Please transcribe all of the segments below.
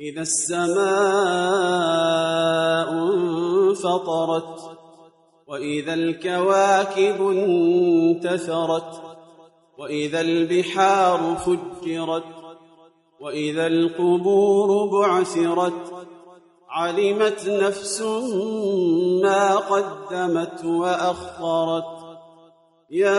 إذا السماء انفطرت وإذا الكواكب انتثرت وإذا البحار فجرت وإذا القبور بعثرت علمت نفس ما قدمت وأخرت يا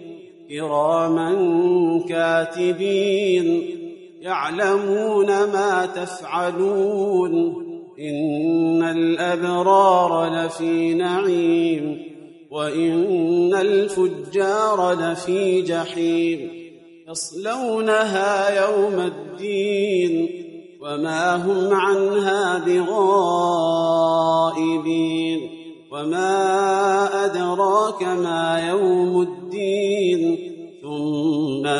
كراما كاتبين يعلمون ما تفعلون إن الأبرار لفي نعيم وإن الفجار لفي جحيم يصلونها يوم الدين وما هم عنها بغائبين وما أدراك ما يوم الدين